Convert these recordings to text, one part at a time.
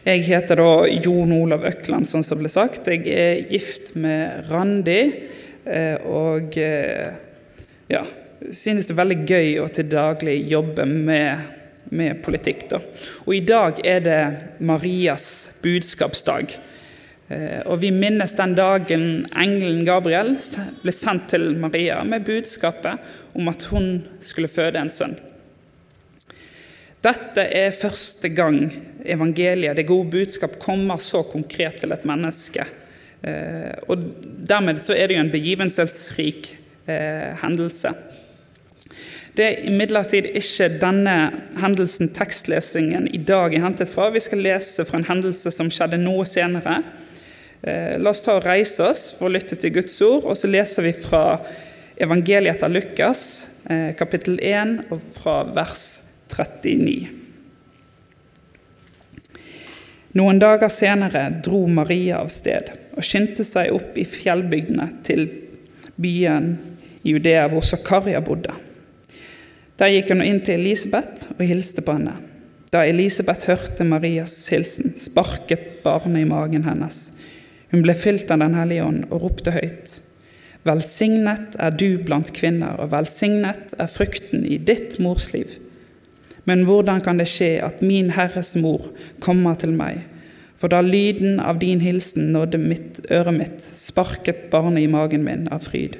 Jeg heter da Jon Olav Økland, sånn som ble sagt. Jeg er gift med Randi. eh, Og eh, ja, synes det er veldig gøy å til daglig jobbe med, med politikk. Da. Og i dag er det Marias budskapsdag. Eh, Og vi minnes den dagen engelen Gabriel ble sendt til Maria med budskapet om at hun skulle føde en sønn. Dette er første gang evangeliet, det gode budskap, kommer så konkret til et menneske. Eh, og dermed så er det jo en begivenhetsrik eh, hendelse. Det er imidlertid ikke denne hendelsen tekstlesingen i dag er hentet fra. Vi skal lese fra en hendelse som skjedde noe senere. Eh, la oss ta og reise oss for å lytte til Guds ord, og så leser vi fra evangeliet etter Lukas, kapittel 1, og fra vers 39. Noen dager senere dro Maria av sted og skyndte seg opp i fjellbygdene til byen i Judea hvor Zakaria bodde. Der gikk hun inn til Elisabeth og hilste på henne. Da Elisabeth hørte Marias hilsen, sparket barnet i magen hennes. Hun ble fylt av Den hellige ånd og ropte høyt. Velsignet er du blant kvinner, og velsignet er frukten i ditt mors liv. Men hvordan kan det skje at min Herres mor kommer til meg? For da lyden av din hilsen nådde mitt øret mitt, sparket barnet i magen min av fryd.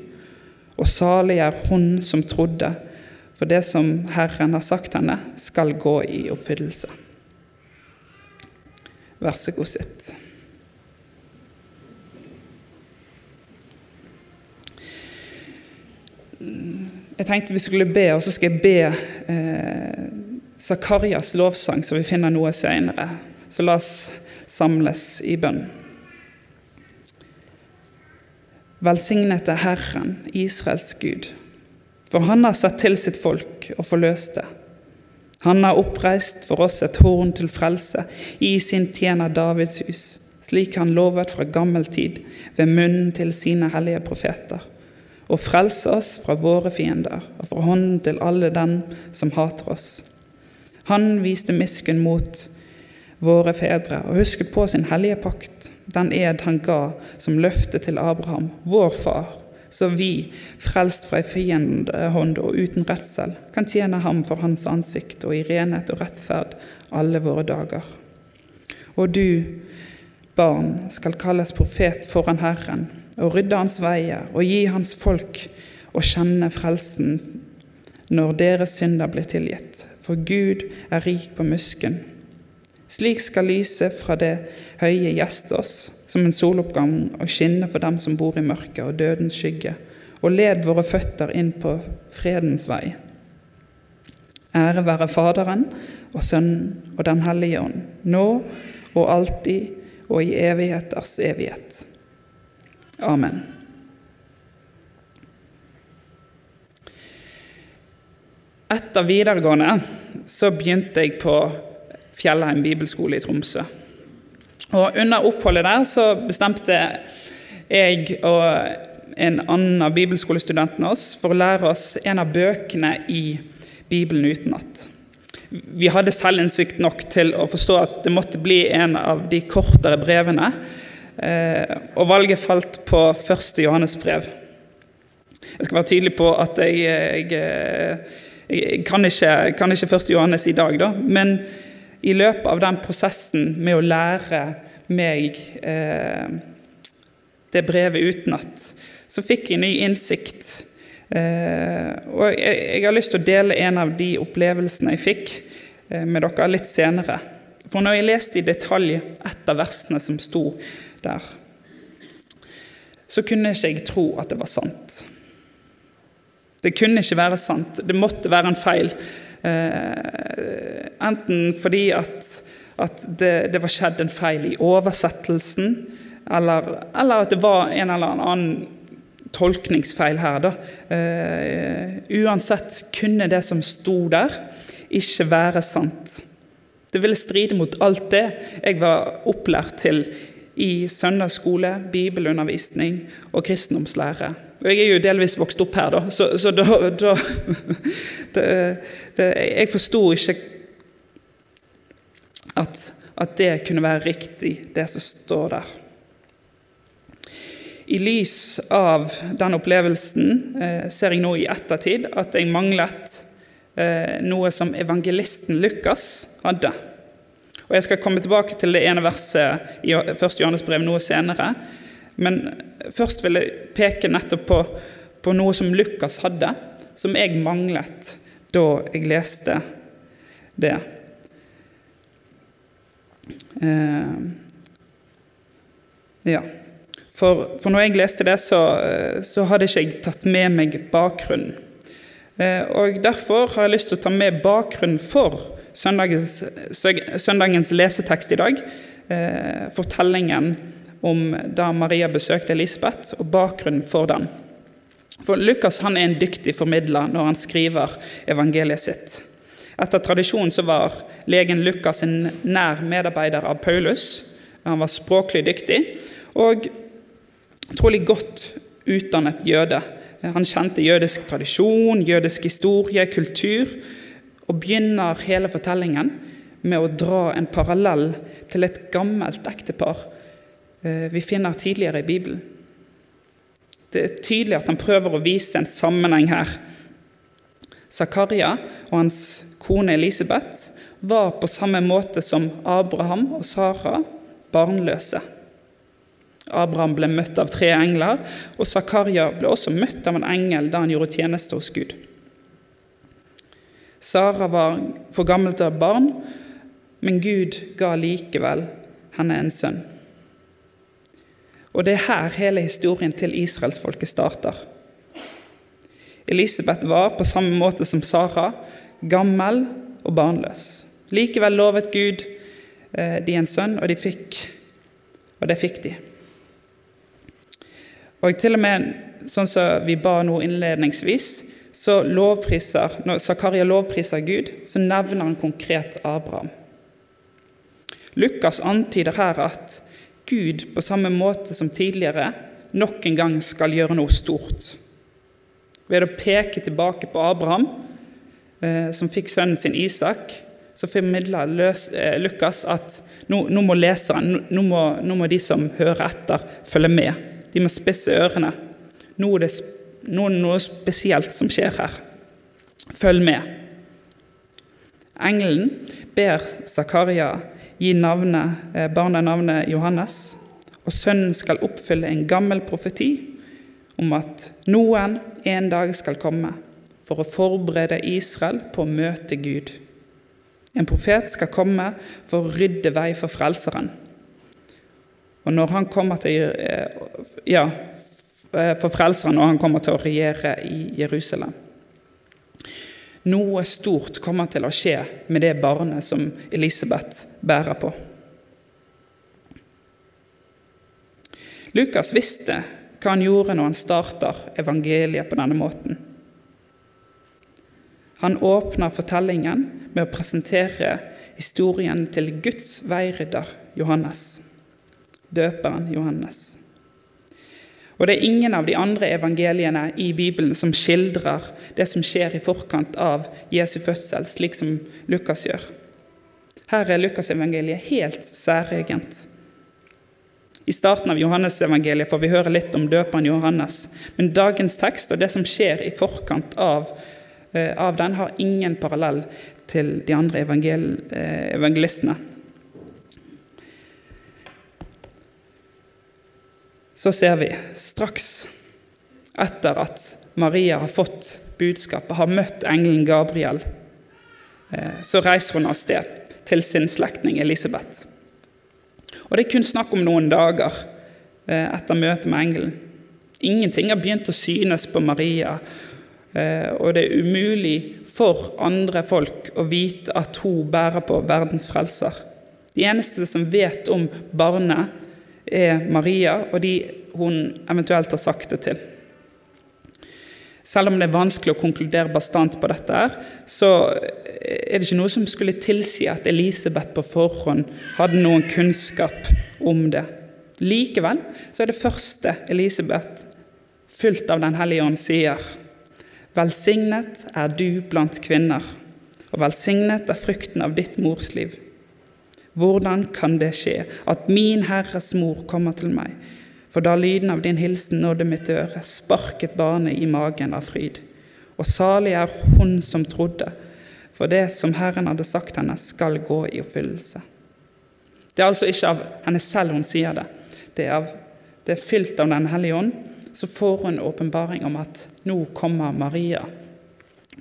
Og salig er hun som trodde, for det som Herren har sagt henne, skal gå i oppfyllelse. Vær så god, sitt. Jeg tenkte vi skulle be, og så skal jeg be eh, Zakarias lovsang, så vi finner noe senere. Så la oss samles i bønn. Velsignet er Herren, Israels Gud, for han har sett til sitt folk og forløst det. Han har oppreist for oss et horn til frelse i sin tjener Davids hus, slik han lovet fra gammel tid ved munnen til sine hellige profeter og frelse oss fra våre fiender og fra hånden til alle dem som hater oss. Han viste miskunn mot våre fedre og husket på sin hellige pakt, den ed han ga som løfte til Abraham, vår far, så vi, frelst fra ei fiendehånd og uten redsel, kan tjene ham for hans ansikt og i renhet og rettferd alle våre dager. Og du, barn, skal kalles profet foran Herren, og rydde hans veier og gi hans folk å kjenne frelsen når deres synder blir tilgitt. For Gud er rik på musken. Slik skal lyset fra det høye gjeste oss som en soloppgang og skinne for dem som bor i mørket og dødens skygge, og led våre føtter inn på fredens vei. Ære være Faderen og Sønnen og Den hellige ånd, nå og alltid og i evigheters evighet. Amen. Etter videregående så begynte jeg på Fjellheim bibelskole i Tromsø. Og Under oppholdet der så bestemte jeg og en annen av bibelskolestudentene oss for å lære oss en av bøkene i Bibelen utenat. Vi hadde selvinnsikt nok til å forstå at det måtte bli en av de kortere brevene. Eh, og valget falt på første Johannes brev. Jeg skal være tydelig på at jeg, jeg, jeg kan, ikke, kan ikke første Johannes i dag, da. Men i løpet av den prosessen med å lære meg eh, det brevet utenat, så fikk jeg ny innsikt. Eh, og jeg, jeg, har lyst til å dele en av de opplevelsene jeg fikk eh, med dere litt senere. For når jeg leste i detalj et av versene som sto der, så kunne ikke jeg tro at det var sant. Det kunne ikke være sant. Det måtte være en feil. Eh, enten fordi at, at det, det, var skjedd en feil i oversettelsen, eller, eller, at det var en eller annen tolkningsfeil her. Eh, uansett kunne det som sto der, ikke være sant. Det ville stride mot alt det jeg var opplært til i søndagsskole, bibelundervisning og kristendomslære. Og Jeg er jo delvis vokst opp her, da, så, så da, da det, det, Jeg forsto ikke at, at det kunne være riktig, det som står der. I lys av den opplevelsen eh, ser jeg nå i ettertid at jeg manglet eh, noe som evangelisten Lukas hadde. Og Jeg skal komme tilbake til det ene verset i 1. Johannes brev noe senere. Men først vil jeg peke nettopp på, på noe som Lukas hadde, som jeg manglet da jeg leste det. Eh, ja. For, for når jeg leste det, så, så, hadde ikke jeg tatt med meg bakgrunnen. Eh, og Derfor har jeg lyst til å ta med bakgrunnen for søndagens, søndagens lesetekst i dag. Eh, fortellingen om da Maria besøkte Elisabeth, og bakgrunnen for den. For Lukas er en dyktig formidler når han skriver evangeliet sitt. Etter tradisjonen så var legen Lukas en nær medarbeider av Paulus. Han var språklig dyktig og trolig godt utdannet jøde. Han kjente jødisk tradisjon, jødisk historie, kultur, og begynner hele fortellingen med å dra en parallell til et gammelt ektepar vi finner tidligere i Bibelen. Det er tydelig at han prøver å vise en sammenheng her. Zakaria og hans kone Elisabeth var på samme måte som Abraham og Sara barnløse. Abraham ble møtt av tre engler, og Zakaria ble også møtt av en engel da han gjorde tjeneste hos Gud. Sara var for gammel til å ha barn, men Gud ga likevel henne en sønn. Og det er her hele historien til israelsfolket starter. Elisabeth var, på samme måte som Sara, gammel og barnløs. Likevel lovet Gud eh, de en sønn, og de fikk, og det fikk de. Og til og med sånn som vi ba nå innledningsvis, så lovpriser, når Zakaria lovpriser Gud, så nevner han konkret Abraham. Lukas antyder her at Gud, på samme måte som tidligere, nok en gang skal gjøre noe stort. Ved å peke tilbake på Abraham, eh, som fikk sønnen sin Isak, så formidler eh, Lukas at nå, nå må leseren, nå må, nå må, de som hører etter, følge med. De må spisse ørene. Nå er det noe, noe spesielt som skjer her. Følg med. Engelen ber Zakaria gi navnet, barna barnet navnet Johannes, og sønnen skal oppfylle en gammel profeti om at noen en dag skal komme for å forberede Israel på å møte Gud. En profet skal komme for å rydde vei for Frelseren. Og når han kommer til eh, Ja, for Frelseren når han kommer til å regjere i Jerusalem. Noe stort kommer til å skje med det barnet som Elisabeth bærer på. Lukas visste hva han gjorde når han starter evangeliet på denne måten. Han åpner fortellingen med å presentere historien til Guds veirydder Johannes, døperen Johannes. Og det er ingen av de andre evangeliene i Bibelen som skildrer det som skjer i forkant av Jesu fødsel, slik som Lukas gjør. Her er Lukasevangeliet helt særegent. I starten av Johannesevangeliet får vi høre litt om døperen Johannes, men dagens tekst og det som skjer i forkant av Eh, av den har ingen parallell til de andre evangel eh, evangelistene. Så ser vi straks etter at Maria har fått budskapet, har møtt engelen Gabriel, eh, så reiser hun av sted til sin slektning Elisabeth. Og Det er kun snakk om noen dager etter møtet med engelen. Ingenting har begynt å synes på Maria Eh, og det er umulig for andre folk å vite at hun bærer på verdens frelser. De eneste som vet om barnet, er Maria og de hun eventuelt har sagt det til. Selv om det er vanskelig å konkludere bastant på dette, her, så er det ikke noe som skulle tilsi at Elisabeth på forhånd hadde noen kunnskap om det. Likevel så er det første Elisabeth, fylt av Den hellige ånd, sier Velsignet er du blant kvinner, og velsignet er frukten av ditt mors liv. Hvordan kan det skje at min Herres mor kommer til meg? For da lyden av din hilsen nådde mitt øre, sparket barnet i magen av fryd. Og salig er hun som trodde, for det som Herren hadde sagt henne, skal gå i oppfyllelse. Det er altså ikke av henne selv hun sier det. Det er, av, det er fylt av Den hellige ånd. Så får hun åpenbaring om at nå kommer Maria,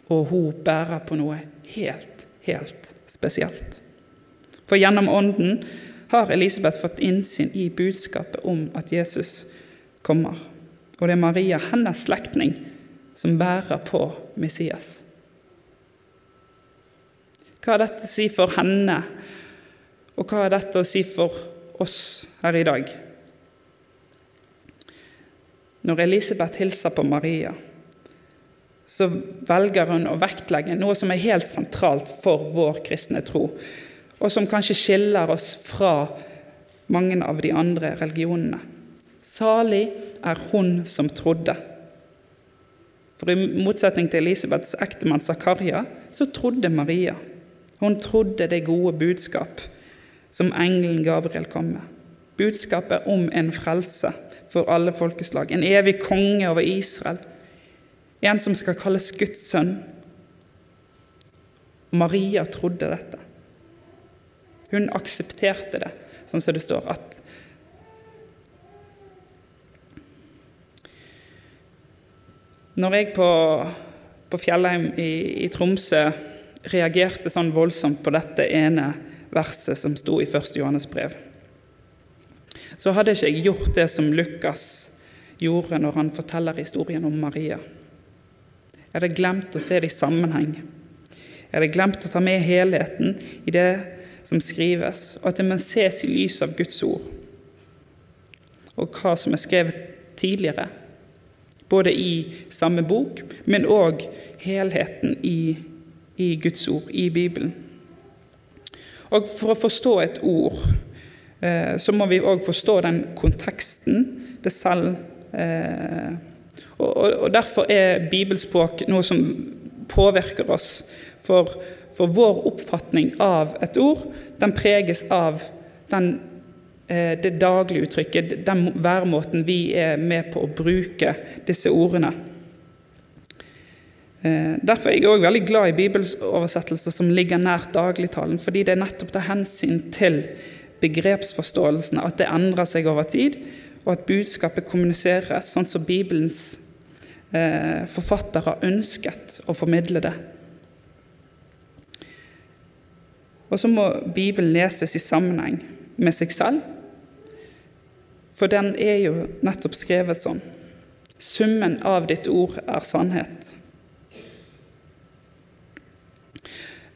og hun bærer på noe helt, helt spesielt. For gjennom Ånden har Elisabeth fått innsyn i budskapet om at Jesus kommer. Og det er Maria, hennes slektning, som bærer på Messias. Hva har dette å si for henne, og hva har dette å si for oss her i dag? Når Elisabeth hilser på Maria, så velger hun å vektlegge noe som er helt sentralt for vår kristne tro, og som kanskje skiller oss fra mange av de andre religionene. Salig er hun som trodde. For i motsetning til Elisabeths ektemann Zakaria, så trodde Maria. Hun trodde det gode budskap som engelen Gabriel kom med. Budskapet om en frelse for alle folkeslag, en evig konge over Israel. En som skal kalles Guds sønn. Maria trodde dette. Hun aksepterte det, sånn som det står at Når jeg på, på Fjellheim i, i, Tromsø reagerte sånn voldsomt på dette ene verset som sto i 1. Johannes brev, så hadde ikke jeg gjort det som Lukas gjorde når han forteller historien om Maria. Jeg hadde glemt å se det i sammenheng. Jeg hadde glemt å ta med helheten i det som skrives, og at det må ses i lys av Guds ord og hva som er skrevet tidligere både i samme bok, men òg helheten i, i, Guds ord, i Bibelen. Og For å forstå et ord eh, så må vi òg forstå den konteksten det selv eh, og, Derfor er bibelspråk noe som påvirker oss. For, for vår oppfatning av et ord den preges av den Eh, det daglige uttrykket, den væremåten vi er med på å bruke disse ordene. Eh, derfor er jeg også veldig glad i bibeloversettelser som ligger nært dagligtalen, fordi det er nettopp tar hensyn til begrepsforståelsen at det endrer seg over tid, og at budskapet kommuniseres sånn som Bibelens eh, forfatter har ønsket å formidle det. Og så må Bibelen leses i sammenheng med seg selv for den er jo nettopp skrevet sånn. Summen av ditt ord er sannhet.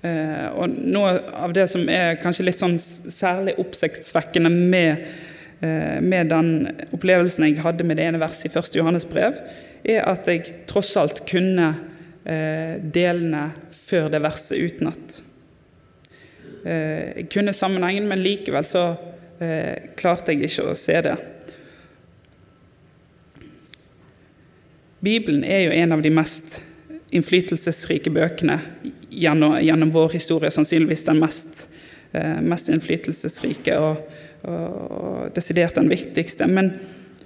Eh, og Noe av det som er kanskje litt sånn særlig oppsiktsvekkende med, eh, med den opplevelsen jeg hadde med det ene verset i 1. Johannes brev, er at jeg tross alt kunne eh, delene før det verset utenat. Jeg kunne sammenhengen, men likevel så klarte jeg ikke å se det. Bibelen er jo en av de mest innflytelsesrike bøkene gjennom, gjennom vår historie. Sannsynligvis den mest, eh, mest innflytelsesrike og, og, og, desidert den viktigste. Men,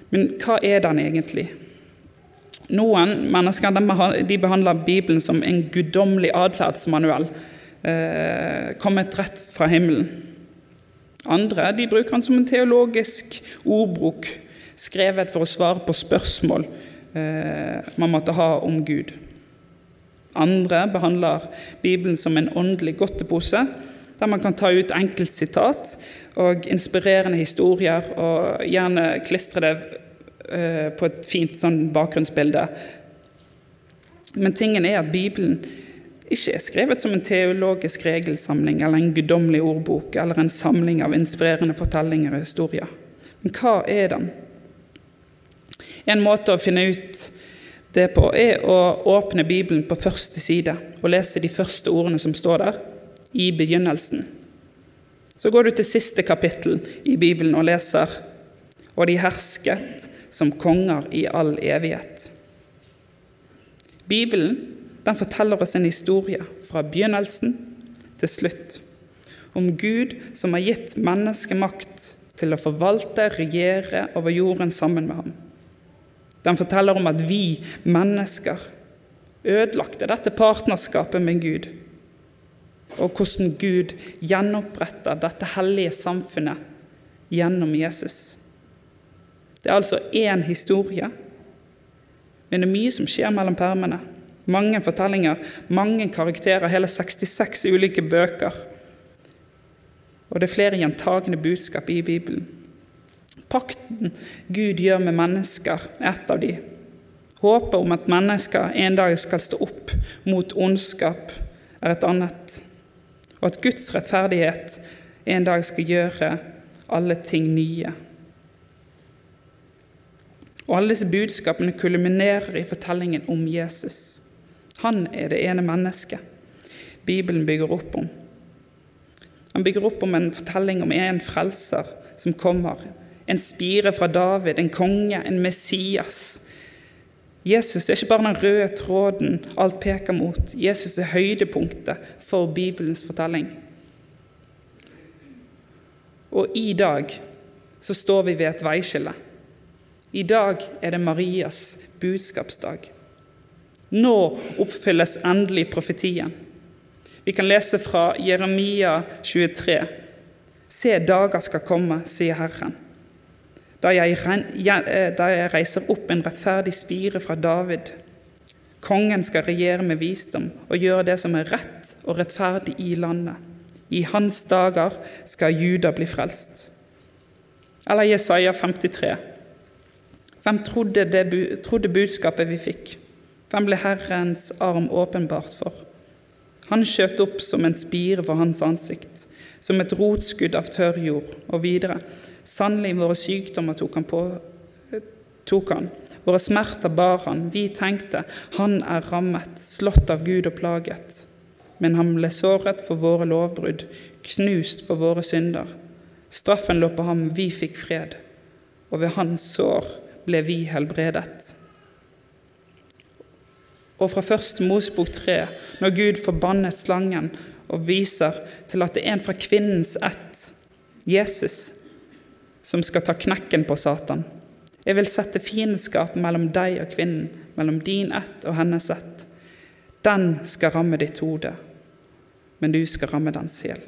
men, hva er den egentlig? Noen mennesker de behandler Bibelen som en guddommelig atferdsmanuell, eh, kommet rett fra himmelen. Andre de bruker han som en teologisk ordbruk, skrevet for å svare på spørsmål Eh, man måtte ha om Gud. Andre behandler Bibelen som en åndelig godtepose, der man kan ta ut enkeltsitat og inspirerende historier, og gjerne klistre det eh, på et fint sånn bakgrunnsbilde. Men tingen er at Bibelen ikke er skrevet som en teologisk regelsamling eller en guddommelig ordbok eller en samling av inspirerende fortellinger og historier. Men hva er den? En måte å finne ut det på er å åpne Bibelen på første side og lese de første ordene som står der, i begynnelsen. Så går du til siste kapittel i Bibelen og leser Og de hersket som konger i all evighet. Bibelen den forteller oss en historie fra begynnelsen til slutt om Gud som har gitt mennesket makt til å forvalte, regjere over jorden sammen med ham. Den forteller om at vi mennesker ødelagte dette partnerskapet med Gud, og hvordan Gud gjenoppretter dette hellige samfunnet gjennom Jesus. Det er altså én historie, men det er mye som skjer mellom permene. Mange fortellinger, mange karakterer, hele 66 ulike bøker. Og det er flere gjentagende budskap i Bibelen. Pakten Gud gjør med mennesker, er et av de. Håpet om at mennesker en dag skal stå opp mot ondskap, er et annet. Og at Guds rettferdighet en dag skal gjøre alle ting nye. Og alle disse budskapene kulminerer i fortellingen om Jesus. Han er det ene mennesket Bibelen bygger opp om. Han bygger opp om en fortelling om en frelser som kommer. En spire fra David, en konge, en Messias. Jesus er ikke bare den røde tråden alt peker mot. Jesus er høydepunktet for Bibelens fortelling. Og i dag så står vi ved et veiskille. I dag er det Marias budskapsdag. Nå oppfylles endelig profetien. Vi kan lese fra Jeremia 23. Se, dager skal komme, sier Herren, da jeg, eh, da jeg reiser opp en rettferdig spire fra David. Kongen skal regjere med visdom og gjøre det som er rett og rettferdig i landet. I hans dager skal Juda bli frelst. Eller Jesaja 53. Hvem trodde, det, trodde budskapet vi fikk? Hvem ble Herrens arm åpenbart for? Han skjøt opp som en spire for hans ansikt, som et rotskudd av tørr jord. Og videre. Sannelig, våre sykdommer tok han på tok han. Våre smerter bar han. Vi tenkte, han er rammet, slått av Gud og plaget men han ble såret for våre lovbrudd, knust for våre synder. Straffen lå på ham, vi fikk fred, og ved hans sår ble vi helbredet. Og fra første Mosebok 3, når Gud forbannet slangen og viser til at det er en fra kvinnens ett, Jesus, som skal ta knekken på Satan. Jeg vil sette fiendskap mellom deg og kvinnen, mellom din ett og hennes ett. Den skal ramme ditt hode, men du skal ramme dens hæl.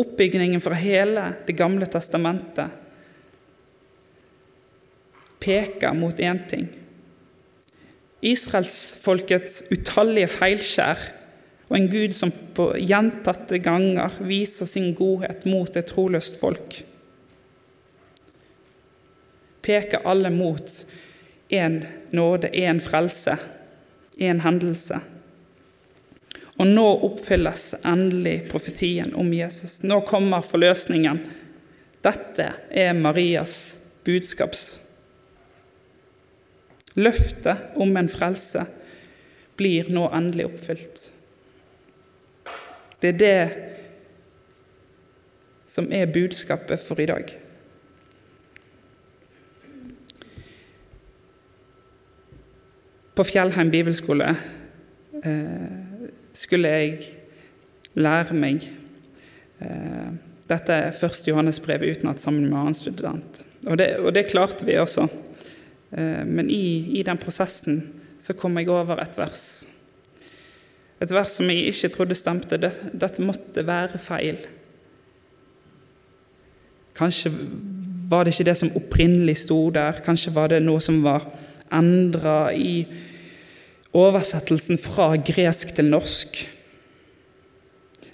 Oppbygningen fra hele Det gamle testamentet peker mot én ting. Israelsfolkets utallige feilskjær og en Gud som på gjentatte ganger viser sin godhet mot et troløst folk, peker alle mot én nåde, én frelse, én hendelse. Og nå oppfylles endelig profetien om Jesus. Nå kommer forløsningen. Dette er Marias budskaps. Løftet om en frelse blir nå endelig oppfylt. Det er det som er budskapet for i dag. På Fjellheim bibelskole eh, skulle jeg lære meg eh, dette første Johannesbrevet utenat sammen med annen student. Og det, og det, klarte vi også. Eh, men i, i, den prosessen så kom jeg over et vers. Et vers som jeg ikke trodde stemte. Det, dette måtte være feil. Kanskje var det ikke det som opprinnelig sto der. Kanskje var det noe som var endra i oversettelsen fra gresk til norsk.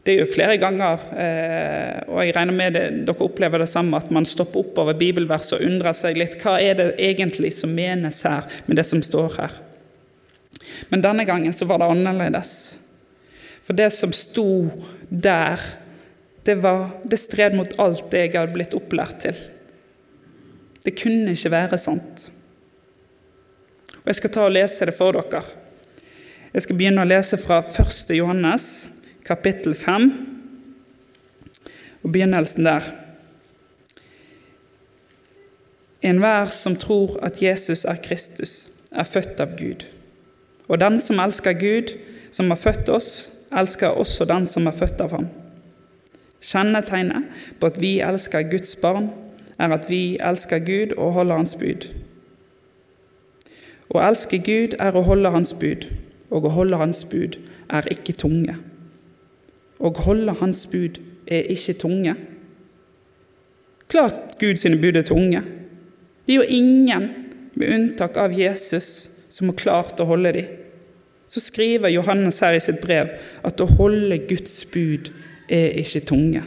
Det er jo flere ganger, eh, og jeg regner med det, dere opplever det samme, at man stopper opp over bibelverset og undrer seg litt hva er det egentlig som menes her med det som står her. Men denne gangen så var det annerledes. For det som sto der, det, var, det stred mot alt det jeg hadde blitt opplært til. Det kunne ikke være sant. Og Jeg skal ta og lese det for dere. Jeg skal begynne å lese fra 1. Johannes, kapittel 5, og begynnelsen der. Enhver som tror at Jesus er Kristus, er født av Gud. Og den som elsker Gud, som har født oss, elsker også den som er født av ham. Kjennetegnet på at vi elsker Guds barn, er at vi elsker Gud og holder Hans bud. Å elske Gud er å holde Hans bud, og å holde Hans bud er ikke tunge. Å holde Hans bud er ikke tunge. Klart Guds bud er tunge. Det er jo ingen, med unntak av Jesus, som har klart å holde dem. Så skriver Johannes her i sitt brev at å holde Guds bud er ikke tunge.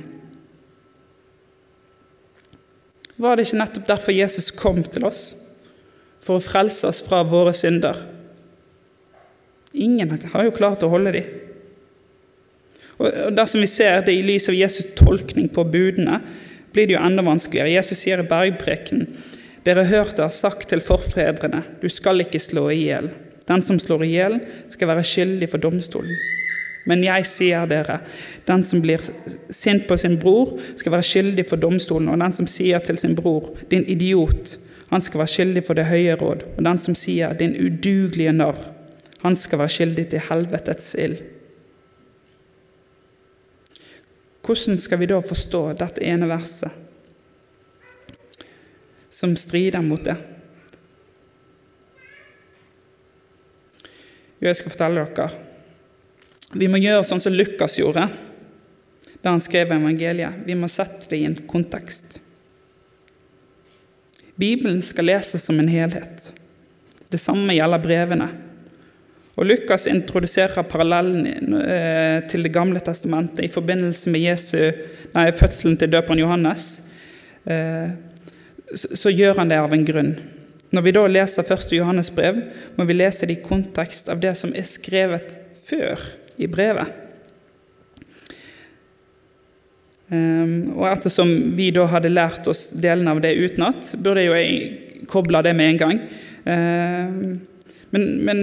Var det ikke nettopp derfor Jesus kom til oss? For å frelse oss fra våre synder? Ingen har jo klart å holde dem. Og Dersom vi ser det i lys av Jesus' tolkning på budene, blir det jo enda vanskeligere. Jesus sier i bergpreken dere hørte har sagt til forfedrene, du skal ikke slå i hjel. Den som slår i hjel, skal være skyldig for domstolen. Men jeg sier dere, den som blir sint på sin bror, skal være skyldig for domstolen, og den som sier til sin bror, din idiot, han skal være skyldig for det høye råd, og den som sier, din udugelige narr, han skal være skyldig til helvetets ild. Hvordan skal vi da forstå dette ene verset som strider mot det? Jo, jeg skal fortelle dere. Vi må gjøre sånn som Lukas gjorde da han skrev evangeliet. Vi må sette det i en kontekst. Bibelen skal leses som en helhet. Det samme gjelder brevene. Og Lukas introduserer parallellen eh, til Det gamle testamentet i forbindelse med Jesu, nei, fødselen til døperen Johannes. Eh, så, gjør han det av en grunn. Når vi da leser 1. Johannes brev, må vi lese det i kontekst av det som er skrevet før i brevet. Um, og ettersom vi da hadde lært oss delen av det utenat, burde jeg jo koble det med en gang. Um, men, men,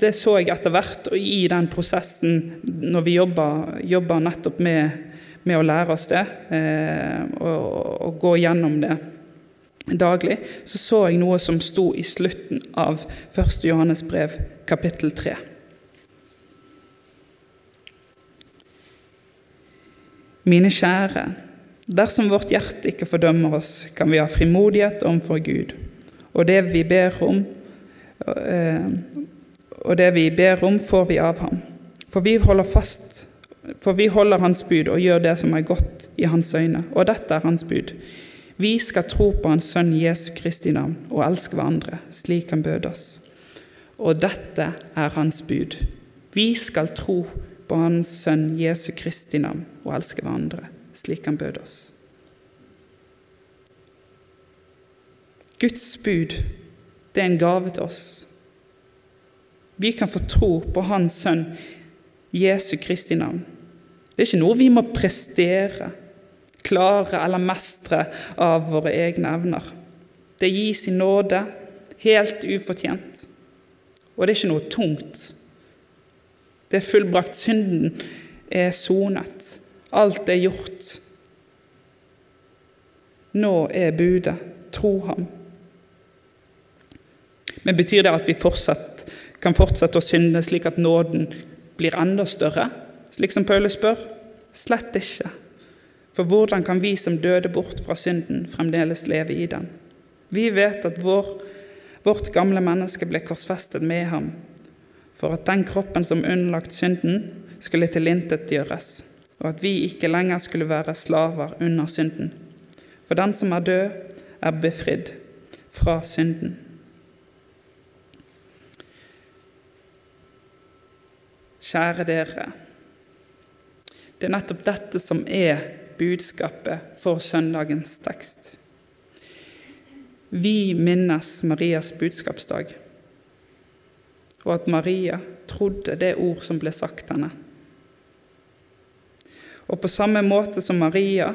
det så jeg etter hvert, og i den prosessen, når vi jobber, nettopp med, med, å lære oss det, uh, og, og, gå gjennom det daglig, så så jeg noe som sto i slutten av 1. Johannes brev, kapittel 3. Mine kjære, dersom vårt hjerte ikke fordømmer oss, kan vi ha frimodighet overfor Gud. Og det vi ber om, eh, og det vi ber om, får vi av ham. For vi holder fast, for vi holder Hans bud og gjør det som er godt i Hans øyne. Og dette er Hans bud. Vi skal tro på Hans Sønn Jesu Kristi navn og elske hverandre slik Han bød oss. Og dette er Hans bud. Vi skal tro på Hans Sønn Jesu Kristi navn og elske hverandre slik Han bød oss. Guds bud, det er en gave til oss. Vi kan få tro på Hans Sønn Jesu Kristi navn. Det er ikke noe vi må prestere, klare eller mestre av våre egne evner. Det gis i nåde, helt ufortjent. Og det er ikke noe tungt. Det er fullbrakt. Synden er sonet. Alt er gjort. Nå er budet. Tro ham. Men betyr det at vi fortsatt, kan fortsette å synde slik at nåden blir enda større, slik som Paulus spør? Slett ikke. For hvordan kan vi som døde bort fra synden, fremdeles leve i den? Vi vet at vår, vårt gamle menneske ble korsfestet med ham for at den kroppen som underlagt synden, skulle tilintetgjøres, og at vi ikke lenger skulle være slaver under synden. For den som er død, er befridd fra synden. Kjære dere. Det er nettopp dette som er budskapet for søndagens tekst. Vi minnes Marias budskapsdag og at Maria trodde det ord som ble sagt henne. Og på samme måte som Maria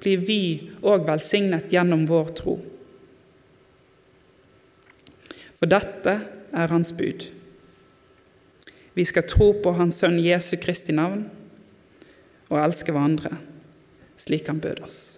blir vi òg velsignet gjennom vår tro. For dette er hans bud. Vi skal tro på Hans Sønn Jesu Kristi navn og elske hverandre slik han bød oss.